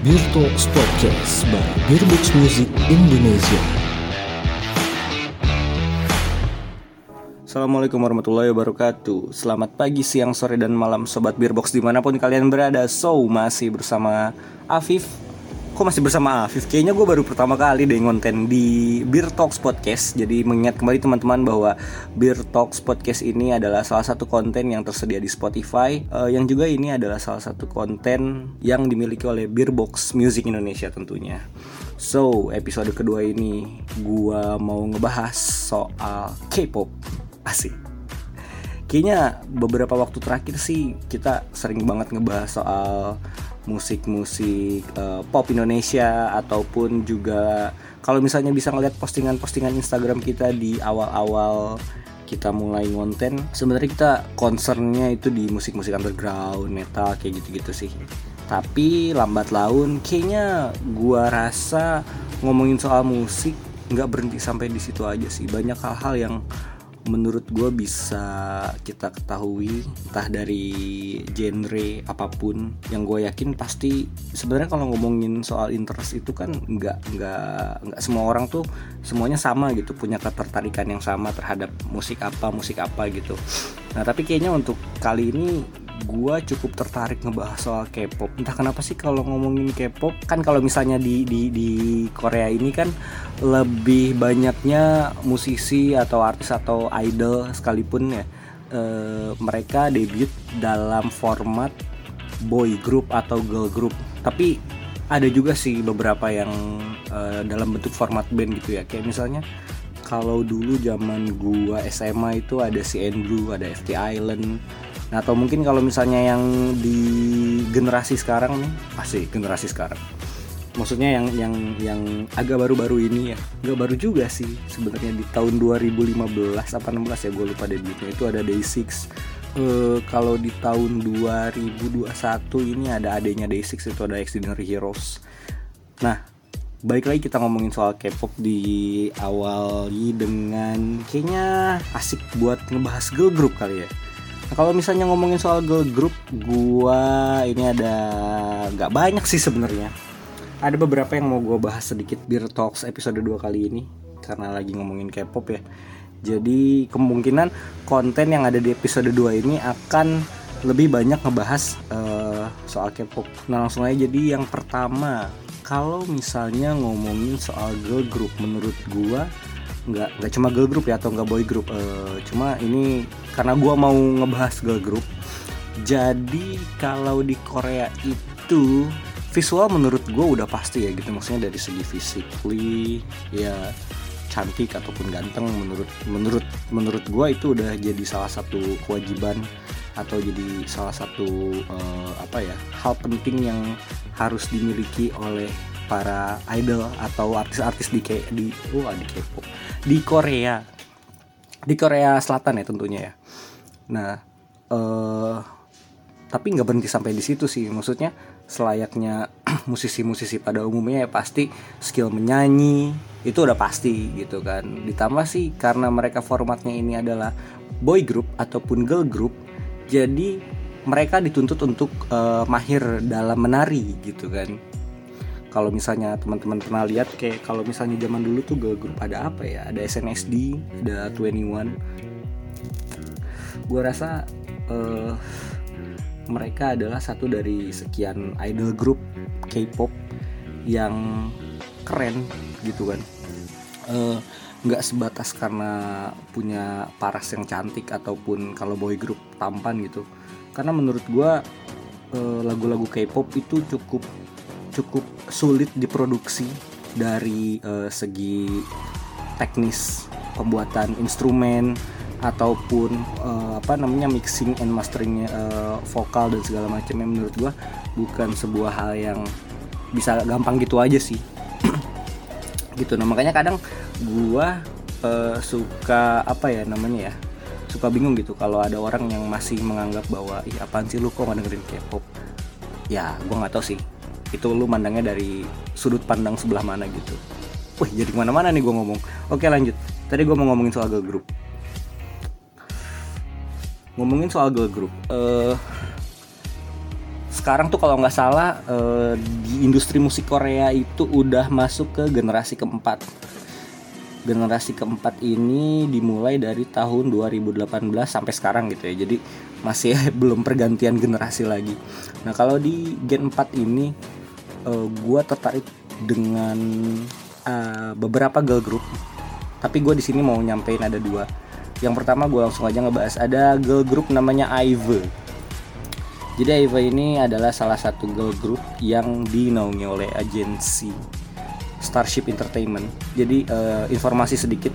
Talks Podcast by Beerbox Music Indonesia. Assalamualaikum warahmatullahi wabarakatuh Selamat pagi, siang, sore, dan malam Sobat Beerbox di mana pun kalian berada So, masih bersama Afif Kok masih bersama Afif? Kayaknya gue baru pertama kali deh ngonten di Beer Talks Podcast. Jadi mengingat kembali teman-teman bahwa Beer Talks Podcast ini adalah salah satu konten yang tersedia di Spotify. Uh, Yang juga ini adalah salah satu konten yang dimiliki oleh Beerbox Music Indonesia tentunya. So, episode kedua ini gua mau ngebahas soal K-pop. Asik. Kayaknya beberapa waktu terakhir sih kita sering banget ngebahas soal musik-musik uh, pop Indonesia ataupun juga kalau misalnya bisa ngeliat postingan-postingan Instagram kita di awal-awal kita mulai ngonten sebenarnya kita concernnya itu di musik-musik underground metal kayak gitu-gitu sih. Tapi lambat laun kayaknya gua rasa ngomongin soal musik nggak berhenti sampai di situ aja sih. Banyak hal-hal yang menurut gue bisa kita ketahui entah dari genre apa pun yang gue yakin pasti sebenarnya kalau ngomongin soal interest itu kan nggak nggak nggak semua orang tuh semuanya sama gitu punya ketertarikan yang sama terhadap musik apa musik apa gitu. Nah tapi kayaknya untuk kali ini gue cukup tertarik ngebahas soal K-pop. Entah kenapa sih kalau ngomongin K-pop kan kalau misalnya di di di Korea ini kan lebih banyaknya musisi atau artis atau idol sekalipun ya e, mereka debut dalam format boy group atau girl group. Tapi ada juga sih beberapa yang e, dalam bentuk format band gitu ya. Kayak misalnya kalau dulu zaman gua SMA itu ada si Andrew, ada FT Island, Nah, atau mungkin kalau misalnya yang di generasi sekarang nih, pasti generasi sekarang. Maksudnya yang yang yang agak baru-baru ini ya. Enggak baru juga sih sebenarnya di tahun 2015 apa 16 ya gue lupa debutnya itu ada Day6. Uh, kalau di tahun 2021 ini ada adanya Day6 itu ada Extraordinary Heroes. Nah, baik lagi kita ngomongin soal K-pop di awali dengan kayaknya asik buat ngebahas girl group kali ya. Nah, kalau misalnya ngomongin soal girl group, gua ini ada nggak banyak sih sebenarnya. Ada beberapa yang mau gua bahas sedikit Beer Talks episode 2 kali ini karena lagi ngomongin K-pop ya. Jadi kemungkinan konten yang ada di episode 2 ini akan lebih banyak ngebahas uh, soal K-pop. Nah langsung aja jadi yang pertama kalau misalnya ngomongin soal girl group menurut gua nggak nggak cuma girl group ya atau nggak boy group. Uh, cuma ini karena gue mau ngebahas girl group. Jadi kalau di Korea itu visual menurut gue udah pasti ya gitu. Maksudnya dari segi physically ya cantik ataupun ganteng menurut menurut menurut gue itu udah jadi salah satu kewajiban atau jadi salah satu uh, apa ya hal penting yang harus dimiliki oleh para idol atau artis-artis di di oh, di K-pop. Di Korea. Di Korea Selatan ya tentunya ya. Nah uh, tapi nggak berhenti sampai di situ sih. Maksudnya selayaknya musisi-musisi pada umumnya ya pasti skill menyanyi itu udah pasti gitu kan. Ditambah sih karena mereka formatnya ini adalah boy group ataupun girl group jadi mereka dituntut untuk uh, mahir dalam menari gitu kan kalau misalnya teman-teman pernah lihat kayak kalau misalnya zaman dulu tuh girl group ada apa ya? Ada SNSD ada 21 gue rasa uh, mereka adalah satu dari sekian idol group K-pop yang keren gitu kan. Nggak uh, sebatas karena punya paras yang cantik ataupun kalau boy group tampan gitu. Karena menurut gue uh, lagu-lagu K-pop itu cukup cukup sulit diproduksi dari uh, segi teknis pembuatan instrumen ataupun uh, apa namanya mixing and masteringnya uh, vokal dan segala macamnya. Menurut gua bukan sebuah hal yang bisa gampang gitu aja sih. Gitu. Nah makanya kadang gua uh, suka apa ya namanya ya suka bingung gitu kalau ada orang yang masih menganggap bahwa ih apaan sih lu kok nggak dengerin K-pop? Ya gua nggak tahu sih itu lu mandangnya dari sudut pandang sebelah mana gitu. Wih jadi ke mana-mana nih gue ngomong. Oke lanjut. Tadi gue mau ngomongin soal girl group. Ngomongin soal girl group uh, sekarang tuh kalau nggak salah uh, di industri musik Korea itu udah masuk ke generasi keempat. Generasi keempat ini dimulai dari tahun 2018 sampai sekarang gitu ya. Jadi masih belum pergantian generasi lagi. Nah kalau di gen 4 ini uh, gue tertarik dengan uh, beberapa girl group. Tapi gue di sini mau nyampein ada dua. Yang pertama gue langsung aja ngebahas ada girl group namanya IVE jadi IVE ini adalah salah satu girl group yang dinaungi oleh agensi Starship Entertainment. Jadi uh, informasi sedikit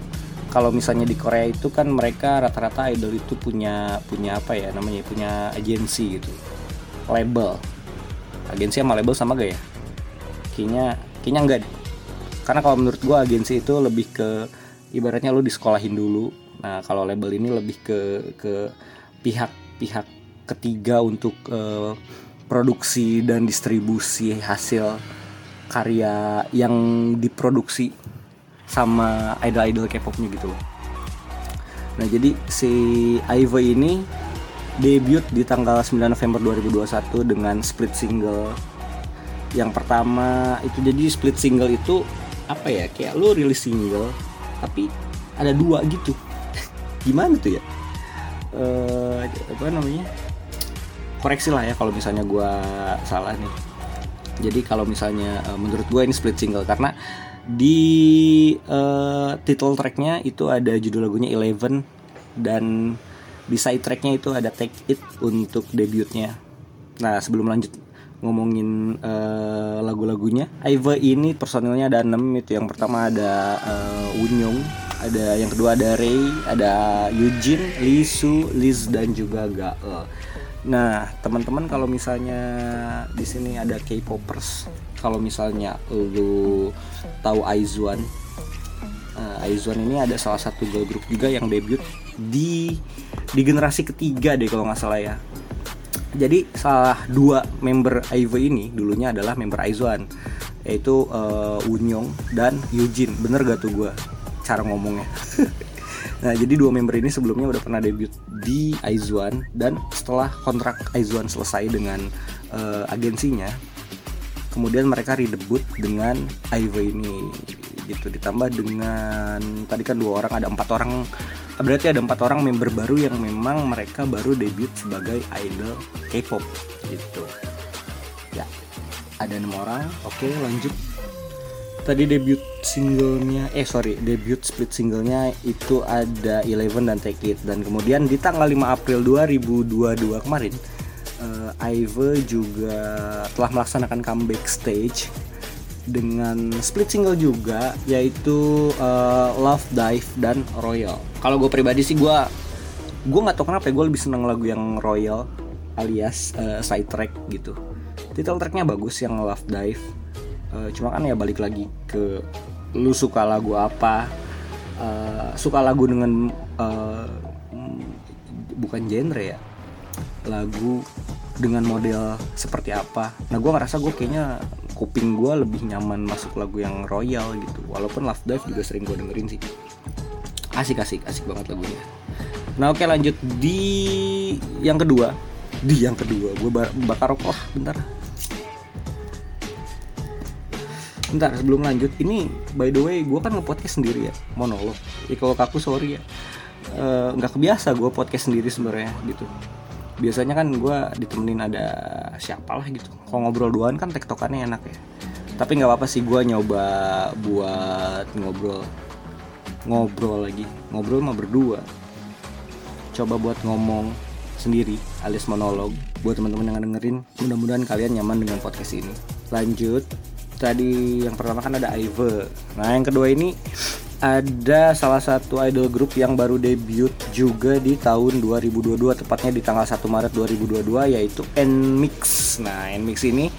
kalau misalnya di Korea itu kan mereka rata-rata idol itu punya punya apa ya namanya punya agensi gitu. Label. Agensi sama label sama gak ya kayaknya kayaknya enggak deh karena kalau menurut gue agensi itu lebih ke ibaratnya lu disekolahin dulu nah kalau label ini lebih ke ke pihak-pihak ketiga untuk uh, produksi dan distribusi hasil karya yang diproduksi sama idol-idol K-popnya gitu loh. Nah jadi si Ive ini debut di tanggal 9 November 2021 dengan split single yang pertama itu jadi split single itu apa ya kayak lu rilis single tapi ada dua gitu. Gimana tuh ya? Uh, apa namanya? Koreksi lah ya kalau misalnya gue salah nih. Jadi kalau misalnya uh, menurut gue ini split single karena di uh, title tracknya itu ada judul lagunya Eleven dan di side tracknya itu ada Take It untuk debutnya. Nah sebelum lanjut ngomongin uh, lagu-lagunya. Iva ini personilnya ada 6 itu yang pertama ada uh, Wunyong ada yang kedua ada Ray ada Eugene Lee Su Liz dan juga Gael. Nah teman-teman kalau misalnya di sini ada K-popers kalau misalnya lu tahu Aizuan uh, Aizuan ini ada salah satu girl group juga yang debut di di generasi ketiga deh kalau nggak salah ya jadi salah dua member Ive ini dulunya adalah member Aizuan yaitu uh, Wunyong dan Eugene bener gak tuh gue cara ngomongnya? Nah jadi dua member ini sebelumnya udah pernah debut di Aizuan dan setelah kontrak Aizuan selesai dengan uh, agensinya kemudian mereka redebut dengan Ive ini gitu. Ditambah dengan tadi kan dua orang ada empat orang berarti ada empat orang member baru yang memang mereka baru debut sebagai idol K-pop. Gitu. Ya ada enam orang. Oke lanjut. Tadi debut singlenya eh sorry debut split singlenya itu ada Eleven dan Take It. Dan kemudian di tanggal 5 April 2022 kemarin uh, Ive juga telah melaksanakan comeback stage dengan split single juga yaitu uh, Love Dive dan Royal. Kalau gue pribadi sih gue gue nggak tahu kenapa ya gue lebih seneng lagu yang Royal alias uh, side track gitu. Title tracknya bagus yang Love Dive. Uh, cuma kan ya balik lagi ke lu suka lagu apa, uh, suka lagu dengan uh, bukan genre ya, lagu dengan model seperti apa. Nah gue ngerasa gue kayaknya kuping gue lebih nyaman masuk lagu yang royal gitu walaupun Love Dive juga sering gue dengerin sih asik asik asik banget lagunya. Nah oke lanjut di yang kedua. Di yang kedua gue bakar rokok lah bentar. Bentar sebelum lanjut ini by the way gue kan nge-podcast sendiri ya monolog. Ya kalau kaku sorry ya. Nggak uh, kebiasa gue podcast sendiri sebenarnya gitu. Biasanya kan gue ditemenin ada siapa lah gitu. Kalau ngobrol duaan kan tektokannya enak ya. Tapi nggak apa-apa sih gue nyoba buat ngobrol ngobrol lagi ngobrol mah berdua coba buat ngomong sendiri alias monolog buat teman-teman yang dengerin mudah-mudahan kalian nyaman dengan podcast ini lanjut tadi yang pertama kan ada Ive nah yang kedua ini ada salah satu idol group yang baru debut juga di tahun 2022 tepatnya di tanggal 1 Maret 2022 yaitu NMIX. Nah, NMIX ini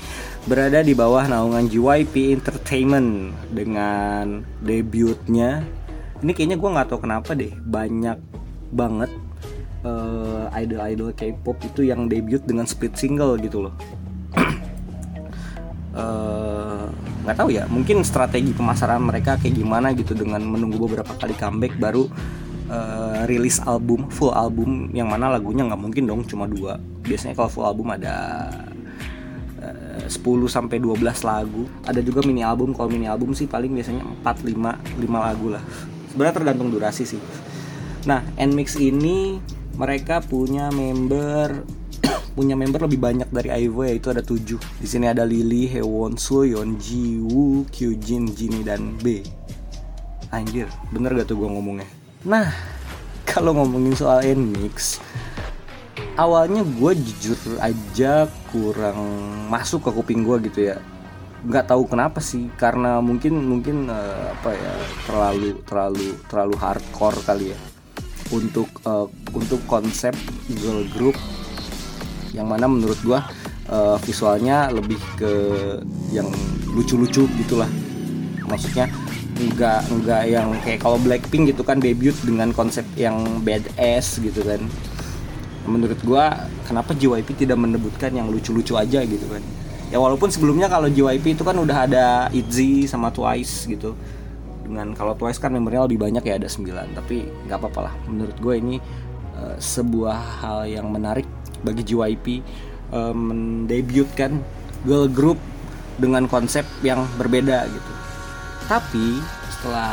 berada di bawah naungan JYP Entertainment dengan debutnya. Ini kayaknya gue nggak tahu kenapa deh banyak banget uh, idol-idol K-pop itu yang debut dengan split single gitu loh. uh, nggak tahu ya mungkin strategi pemasaran mereka kayak gimana gitu dengan menunggu beberapa kali comeback baru uh, rilis album full album yang mana lagunya nggak mungkin dong cuma dua biasanya kalau full album ada eh, 10 sampai 12 lagu. Ada juga mini album. Kalau mini album sih paling biasanya 4 5 5 lagu lah. Sebenarnya tergantung durasi sih. Nah, Nmix ini mereka punya member punya member lebih banyak dari IVE yaitu ada 7. Di sini ada Lily, Hewon Soo, Yeonji, Woo, Kyujin, Jinny dan B. Anjir, bener gak tuh gue ngomongnya? Nah, kalau ngomongin soal Nmix, awalnya gue jujur aja kurang masuk ke kuping gue gitu ya nggak tahu kenapa sih karena mungkin mungkin uh, apa ya terlalu terlalu terlalu hardcore kali ya. Untuk uh, untuk konsep girl group yang mana menurut gue uh, visualnya lebih ke yang lucu-lucu gitulah. Maksudnya nggak nggak yang kayak kalau Blackpink gitu kan debut dengan konsep yang badass gitu kan. Menurut gua kenapa JYP tidak mendebutkan yang lucu-lucu aja gitu kan ya walaupun sebelumnya kalau JYP itu kan udah ada ITZY sama Twice gitu. Dengan kalau Twice kan membernya lebih banyak ya ada 9 tapi nggak apa-apa lah. Menurut gue ini uh, sebuah hal yang menarik bagi JYP uh, mendebutkan girl group dengan konsep yang berbeda gitu. Tapi setelah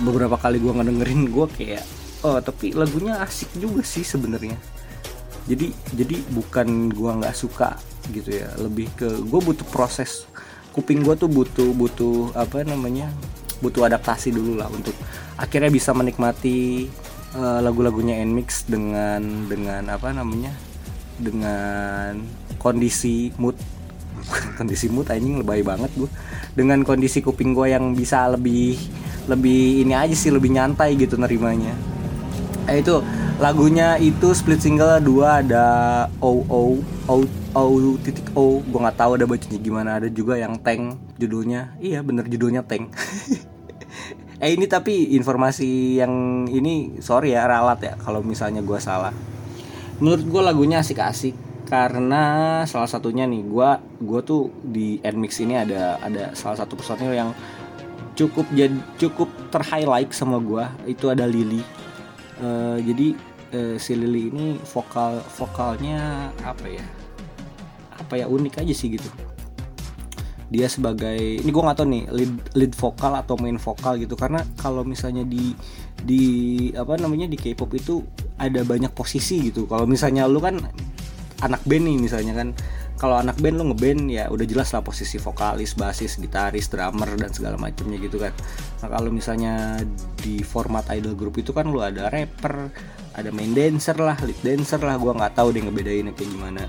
beberapa kali gue ngedengerin gue kayak oh tapi lagunya asik juga sih sebenarnya. Jadi jadi bukan gua nggak suka gitu ya. Lebih ke gue butuh proses. Kuping gue tuh butuh butuh apa namanya butuh adaptasi dulu lah untuk akhirnya bisa menikmati uh, lagu-lagunya Nmix dengan dengan apa namanya dengan kondisi mood. Kondisi mood anjing lebay banget gue dengan kondisi kuping gue yang bisa lebih lebih ini aja sih lebih nyantai gitu nerimanya. Eh itu lagunya itu split single dua ada O O O O titik O. Gue nggak tahu ada bacanya gimana. Ada juga yang tank judulnya. Iya bener judulnya tank eh ini tapi informasi yang ini sorry ya ralat ya kalau misalnya gue salah. Menurut gue lagunya asik-asik karena salah satunya nih gue gue tuh di Nmix ini ada ada salah satu personil yang cukup jadi cukup terhighlight sama gue itu ada Lily. Uh, jadi uh, si Lily ini vokal vokalnya apa ya? Apa ya unik aja sih gitu. Dia sebagai ini gue nggak tahu nih lead lead vokal atau main vokal gitu. Karena kalau misalnya di di apa namanya di K-pop itu ada banyak posisi gitu. Kalau misalnya lu kan anak band nih misalnya kan. Kalau anak band lo ngeband ya udah jelas lah posisi vokalis, basis, gitaris, drummer dan segala macamnya gitu kan. Nah kalau misalnya di format idol group itu kan lo ada rapper, ada main dancer lah, lead dancer lah, gue nggak tahu deh ngebedainnya kayak gimana.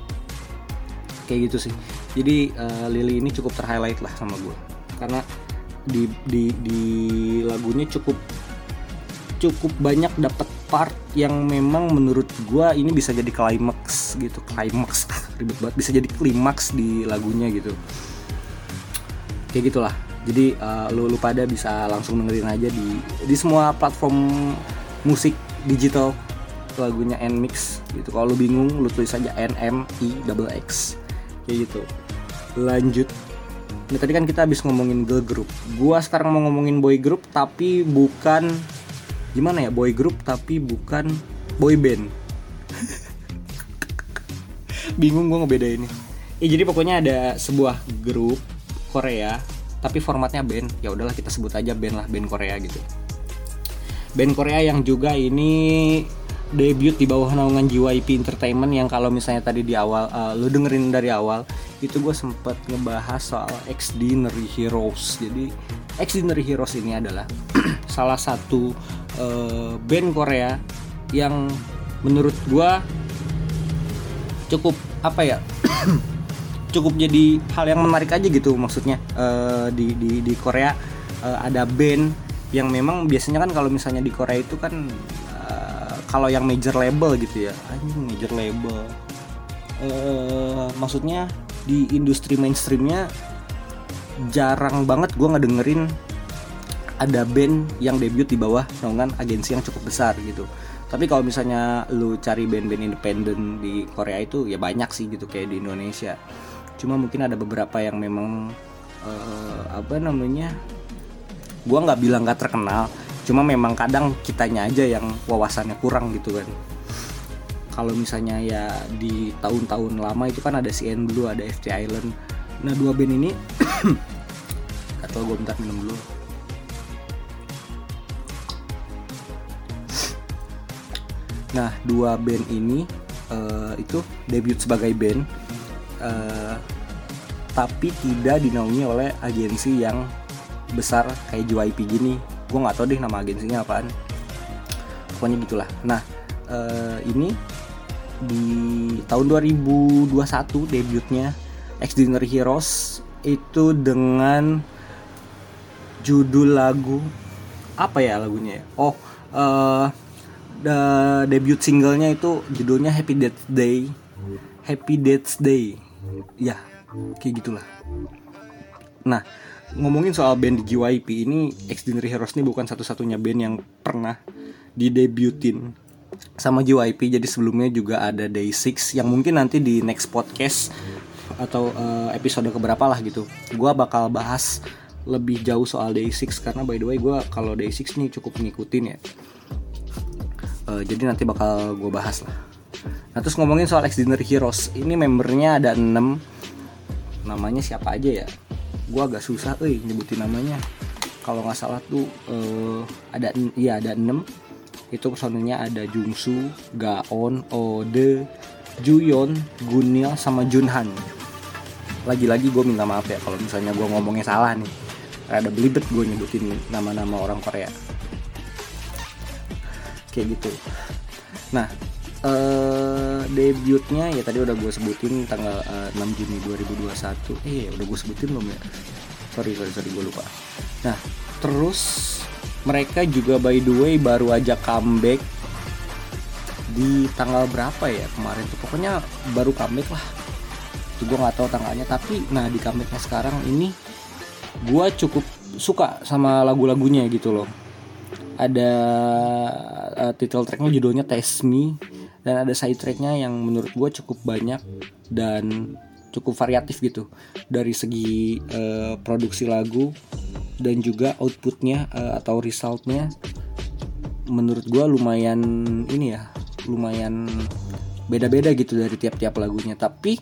Kayak gitu sih. Jadi uh, Lily ini cukup terhighlight lah sama gue karena di di di lagunya cukup cukup banyak dapat part yang memang menurut gua ini bisa jadi klimaks gitu. Klimaks ribet banget. Bisa jadi klimaks di lagunya gitu. Kayak gitulah. Jadi uh, lu lu pada bisa langsung dengerin aja di di semua platform musik digital lagunya Nmix gitu. Kalau lu bingung lu tulis aja N M I double X. Kayak gitu. Lanjut. Ini tadi kan kita habis ngomongin girl group. Gua sekarang mau ngomongin boy group tapi bukan gimana ya boy group tapi bukan boy band. Bingung gue ngebedainnya. Ya jadi pokoknya ada sebuah grup Korea tapi formatnya band. Ya udahlah kita sebut aja band lah band Korea gitu. Band Korea yang juga ini debut di bawah naungan JYP Entertainment yang kalau misalnya tadi di awal uh, lu dengerin dari awal itu gue sempet ngebahas soal Extraordinary Heroes. Jadi Extraordinary Heroes ini adalah salah satu uh, band Korea yang menurut gue cukup apa ya cukup jadi hal yang menarik aja gitu maksudnya uh, di di di Korea. Uh, ada band yang memang biasanya kan kalau misalnya di Korea itu kan kalau yang major label gitu ya. Anjing major label. Uh, maksudnya di industri mainstreamnya jarang banget gue ngedengerin ada band yang debut di bawah naungan agensi yang cukup besar gitu. Tapi kalau misalnya lu cari band-band independen di Korea itu ya banyak sih gitu kayak di Indonesia. Cuma mungkin ada beberapa yang memang uh, apa namanya gue nggak bilang gak terkenal cuma memang kadang kitanya aja yang wawasannya kurang gitu kan. Kalau misalnya ya di tahun-tahun lama itu kan ada CN Blue ada FT Island. Nah dua band ini atau gue bentar minum dulu. Nah dua band ini uh, itu debut sebagai band uh, tapi tidak dinaungi oleh agensi yang besar kayak JYP gini gue nggak tahu deh nama agensinya apaan pokoknya gitulah nah uh, ini di tahun 2021 debutnya Extraordinary Heroes itu dengan judul lagu apa ya lagunya ya? Oh, uh, the debut singlenya itu judulnya Happy Death Day. Happy Death Day. Ya, kayak gitulah. Nah, ngomongin soal band di JYP ini Extraordinary Heroes ini bukan satu-satunya band yang pernah didebutin sama JYP jadi sebelumnya juga ada Day6 yang mungkin nanti di next podcast atau uh, episode keberapa lah gitu. Gue bakal bahas lebih jauh soal Day6 karena by the way gue kalau Day6 nih cukup ngikutin ya. Uh, jadi nanti bakal gue bahas lah. Nah terus ngomongin soal Extraordinary Heroes ini membernya ada 6 namanya siapa aja ya gue agak susah eh nyebutin namanya. Kalau nggak salah tuh uh, ada iya ada 6 itu personilnya ada Jungsu, Gaon, Ode, Juyon, Gunil sama Junhan. Lagi-lagi gue minta maaf ya kalau misalnya gue ngomongnya salah nih. Ada belibet gue nyebutin nama-nama orang Korea. Kayak gitu. Nah uh, debutnya ya tadi udah gue sebutin tanggal uh, 6 Juni 2021 eh udah gue sebutin belum ya? Sorry sorry sorry gue lupa. Nah terus mereka juga by the way baru aja comeback di tanggal berapa ya kemarin tuh? Pokoknya baru comeback lah. Itu gue nggak tahu tanggalnya tapi nah di comebacknya sekarang ini gue cukup suka sama lagu-lagunya gitu loh. Ada uh, title tracknya judulnya Test Me dan ada side tracknya yang menurut gue cukup banyak dan cukup variatif gitu. Dari segi uh, produksi lagu dan juga outputnya uh, atau resultnya menurut gue lumayan ini ya lumayan beda-beda gitu dari tiap-tiap lagunya. Tapi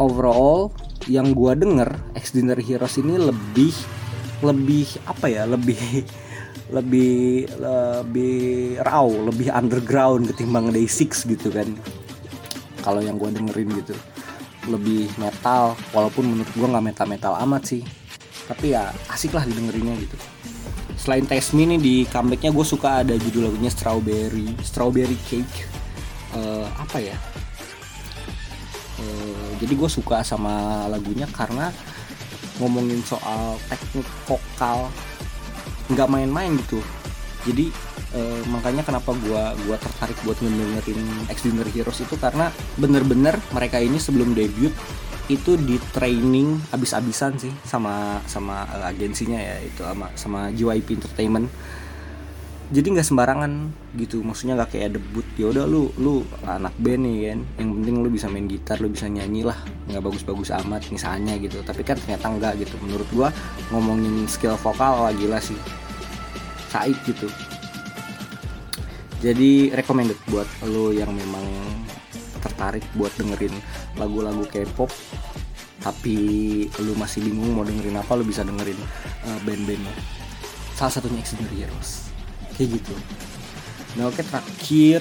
overall yang gua denger Extraordinary Heroes ini lebih lebih apa ya lebih lebih lebih raw lebih underground ketimbang Day6 gitu kan. Kalau yang gua dengerin gitu lebih metal walaupun menurut gua nggak metal metal amat sih. Tapi ya asik lah didengerinnya gitu. Selain Me nih di comebacknya gue suka ada judul lagunya Strawberry Strawberry Cake. Uh, apa ya? Uh, jadi gue suka sama lagunya karena ngomongin soal teknik vokal nggak main-main gitu. Jadi uh, makanya kenapa gue gua tertarik buat ngedengerin Extraordinary Heroes itu karena bener-bener mereka ini sebelum debut itu di training abis-abisan sih sama sama agensinya ya itu sama sama JYP Entertainment jadi nggak sembarangan gitu maksudnya nggak kayak debut ya udah lu lu anak band nih kan. Yang penting lu bisa main gitar lu bisa nyanyi lah nggak bagus-bagus amat misalnya gitu. Tapi kan ternyata enggak gitu. Menurut gua ngomongin skill vokal wah gila sih. Said gitu. Jadi recommended buat lo yang memang tertarik buat dengerin lagu-lagu K-pop tapi lu masih bingung mau dengerin apa lu bisa dengerin uh, band-bandnya. Salah satunya Extraordinary Heroes kayak gitu. Nah oke terakhir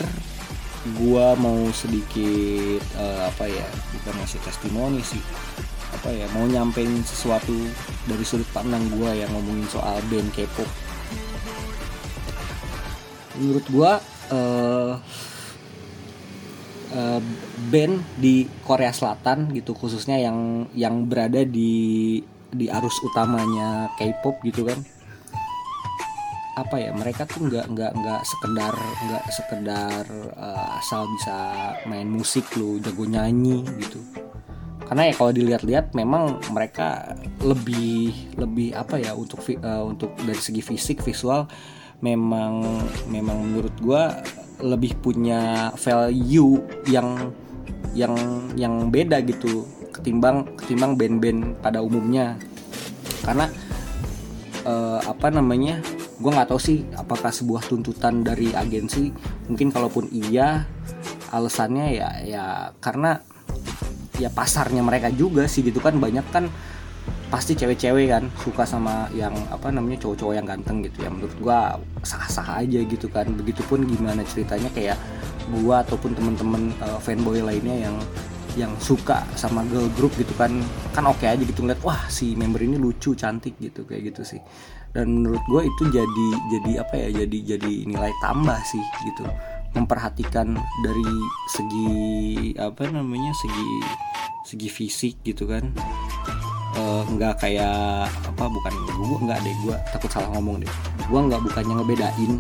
gua mau sedikit uh, apa ya bukan ngasih testimoni sih. Apa ya mau nyampein sesuatu dari sudut pandang gua yang ngomongin soal band K-pop. Menurut gua uh, uh, band di Korea Selatan gitu khususnya yang yang berada di di arus utamanya K-pop gitu kan apa ya mereka tuh nggak nggak nggak sekedar nggak sekedar uh, asal bisa main musik lo jago nyanyi gitu. Karena ya kalau dilihat-lihat memang mereka lebih lebih apa ya untuk uh, untuk dari segi fisik visual memang memang menurut gue lebih punya value yang yang yang beda gitu ketimbang ketimbang band-band pada umumnya. Karena uh, apa namanya gue nggak tahu sih apakah sebuah tuntutan dari agensi? Mungkin kalaupun iya alasannya ya ya karena ya pasarnya mereka juga sih gitu kan. Banyak kan pasti cewek-cewek kan suka sama yang apa namanya cowok-cowok yang ganteng gitu ya. Menurut gua sah-sah aja gitu kan. Begitupun gimana ceritanya kayak gua ataupun temen-temen uh, fanboy lainnya yang yang suka sama girl group gitu kan kan oke okay aja gitu ngeliat wah si member ini lucu cantik gitu kayak gitu sih. Dan menurut gue itu jadi jadi apa ya jadi jadi nilai tambah sih gitu. Memperhatikan dari segi apa namanya segi segi fisik gitu kan. Uh, nggak kayak apa bukan gue nggak deh gue takut salah ngomong deh. Gue nggak bukannya ngebedain.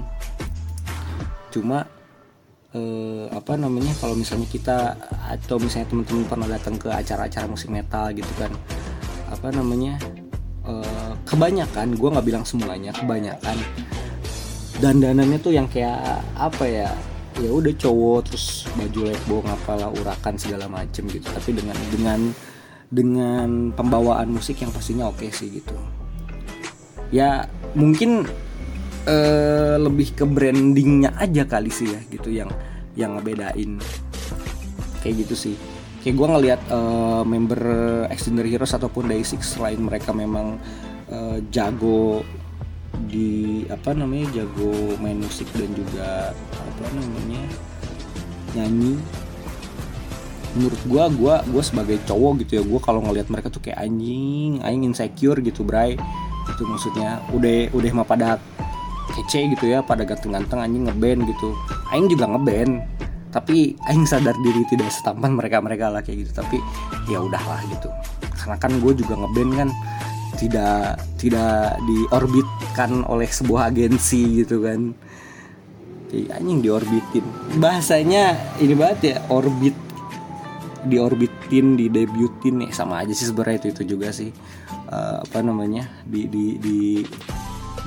Cuma uh, apa namanya kalau misalnya kita atau misalnya teman-teman pernah datang ke acara-acara musik metal gitu kan apa namanya uh, kebanyakan gue nggak bilang semuanya kebanyakan dandanannya tuh yang kayak apa ya ya udah cowok terus baju lebong apalah urakan segala macem gitu. Tapi dengan dengan dengan pembawaan musik yang pastinya oke okay sih gitu. Ya mungkin uh, lebih ke brandingnya aja kali sih ya gitu yang yang ngebedain. Kayak gitu sih. Kayak gue ngelihat uh, member extender heroes ataupun day six selain mereka memang uh, jago di apa namanya jago main musik dan juga apa namanya nyanyi. Menurut gue gue gue sebagai cowok gitu ya gue kalau ngelihat mereka tuh kayak anjing anjing insecure gitu bray. Itu maksudnya udah udah mah pada kece gitu ya pada ganteng-ganteng anjing ngeband gitu. Aing juga ngeband tapi aing sadar diri tidak setampan mereka-mereka lah kayak gitu. Tapi ya udahlah gitu. Karena kan gue juga ngeband kan tidak tidak diorbitkan oleh sebuah agensi gitu kan. Kayak anjing diorbitin. Bahasanya ini banget ya orbit diorbitin di debutin nih sama aja sih sebenarnya itu itu juga sih. Uh, apa namanya di di di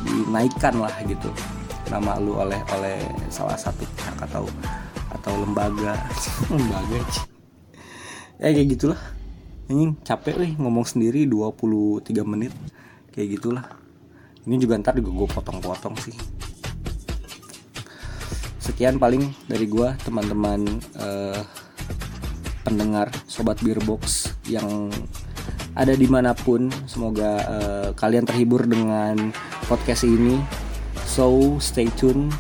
dinaikkan lah gitu. Nama lu oleh oleh salah satu pihak atau atau lembaga. Lembaga ya kayak gitulah. Ini capek nih ngomong sendiri 23 menit. Kayak gitulah. Ini juga ntar juga gue potong-potong sih. Sekian paling dari gue teman-teman uh, pendengar sobat beerbox yang ada di mana pun. Semoga uh, kalian terhibur dengan podcast ini. So stay tune.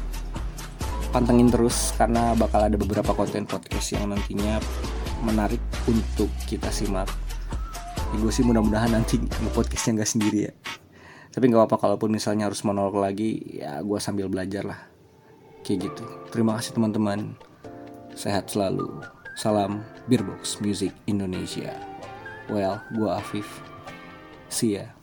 Pantengin terus karena bakal ada beberapa konten podcast yang nantinya menarik untuk kita simak. Ya, gue sih mudah-mudahan nanti podcastnya nggak sendiri ya. Tapi nggak apa-apa kalaupun misalnya harus monolog lagi ya gue sambil belajar lah. Kayak gitu. Terima kasih teman-teman. Sehat selalu. Salam Beerbox Music Indonesia. Well gue Afif. See ya